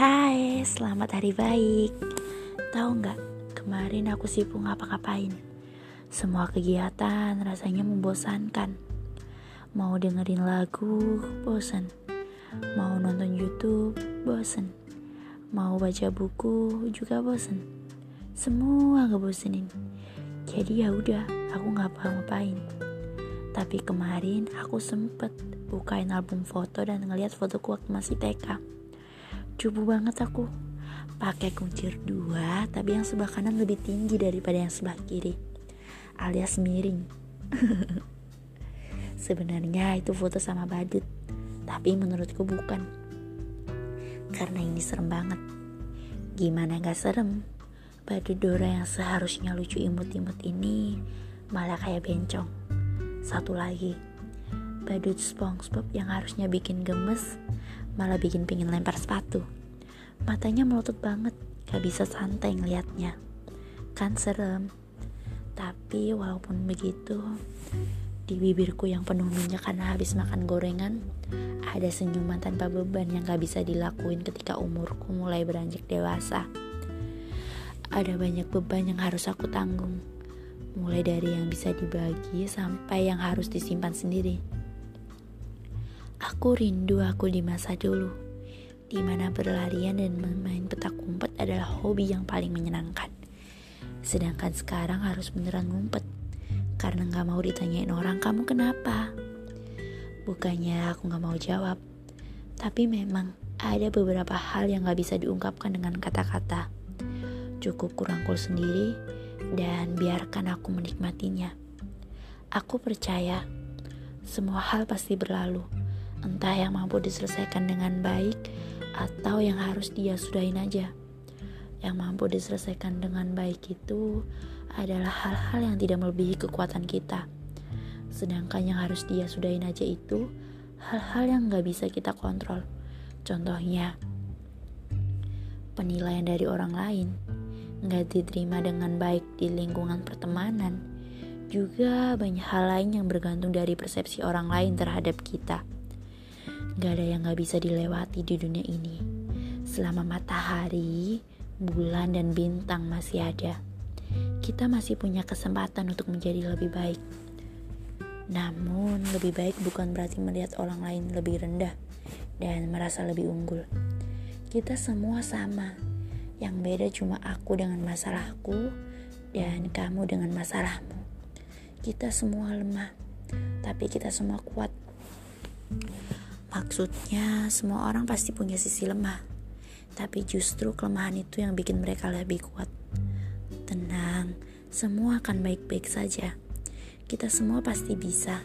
Selamat hari baik. Tahu nggak, kemarin aku sibuk ngapa-ngapain. Semua kegiatan rasanya membosankan. Mau dengerin lagu, bosan. Mau nonton YouTube, bosan. Mau baca buku, juga bosan. Semua ngebosenin. Jadi ya udah, aku nggak ngapain. Tapi kemarin aku sempet bukain album foto dan ngeliat fotoku waktu masih TK. Cubu banget aku. Pakai kuncir dua tapi yang sebelah kanan lebih tinggi daripada yang sebelah kiri. Alias miring. Sebenarnya itu foto sama badut tapi menurutku bukan. Karena ini serem banget. Gimana gak serem? Badut Dora yang seharusnya lucu imut-imut ini malah kayak bencong. Satu lagi badut SpongeBob yang harusnya bikin gemes malah bikin pingin lempar sepatu Matanya melotot banget, gak bisa santai ngeliatnya. Kan serem. Tapi walaupun begitu, di bibirku yang penuh minyak karena habis makan gorengan, ada senyuman tanpa beban yang gak bisa dilakuin ketika umurku mulai beranjak dewasa. Ada banyak beban yang harus aku tanggung, mulai dari yang bisa dibagi sampai yang harus disimpan sendiri. Aku rindu aku di masa dulu di mana berlarian dan bermain petak umpet adalah hobi yang paling menyenangkan. Sedangkan sekarang harus beneran ngumpet, karena gak mau ditanyain orang kamu kenapa. Bukannya aku gak mau jawab, tapi memang ada beberapa hal yang gak bisa diungkapkan dengan kata-kata. Cukup kurangkul sendiri dan biarkan aku menikmatinya. Aku percaya semua hal pasti berlalu, entah yang mampu diselesaikan dengan baik atau yang harus dia sudahin aja. Yang mampu diselesaikan dengan baik itu adalah hal-hal yang tidak melebihi kekuatan kita. Sedangkan yang harus dia sudahin aja itu hal-hal yang gak bisa kita kontrol. Contohnya, penilaian dari orang lain gak diterima dengan baik di lingkungan pertemanan. Juga banyak hal lain yang bergantung dari persepsi orang lain terhadap kita. Gak ada yang gak bisa dilewati di dunia ini. Selama matahari, bulan, dan bintang masih ada, kita masih punya kesempatan untuk menjadi lebih baik. Namun, lebih baik bukan berarti melihat orang lain lebih rendah dan merasa lebih unggul. Kita semua sama. Yang beda cuma aku dengan masalahku dan kamu dengan masalahmu. Kita semua lemah, tapi kita semua kuat. Maksudnya, semua orang pasti punya sisi lemah, tapi justru kelemahan itu yang bikin mereka lebih kuat. Tenang, semua akan baik-baik saja. Kita semua pasti bisa.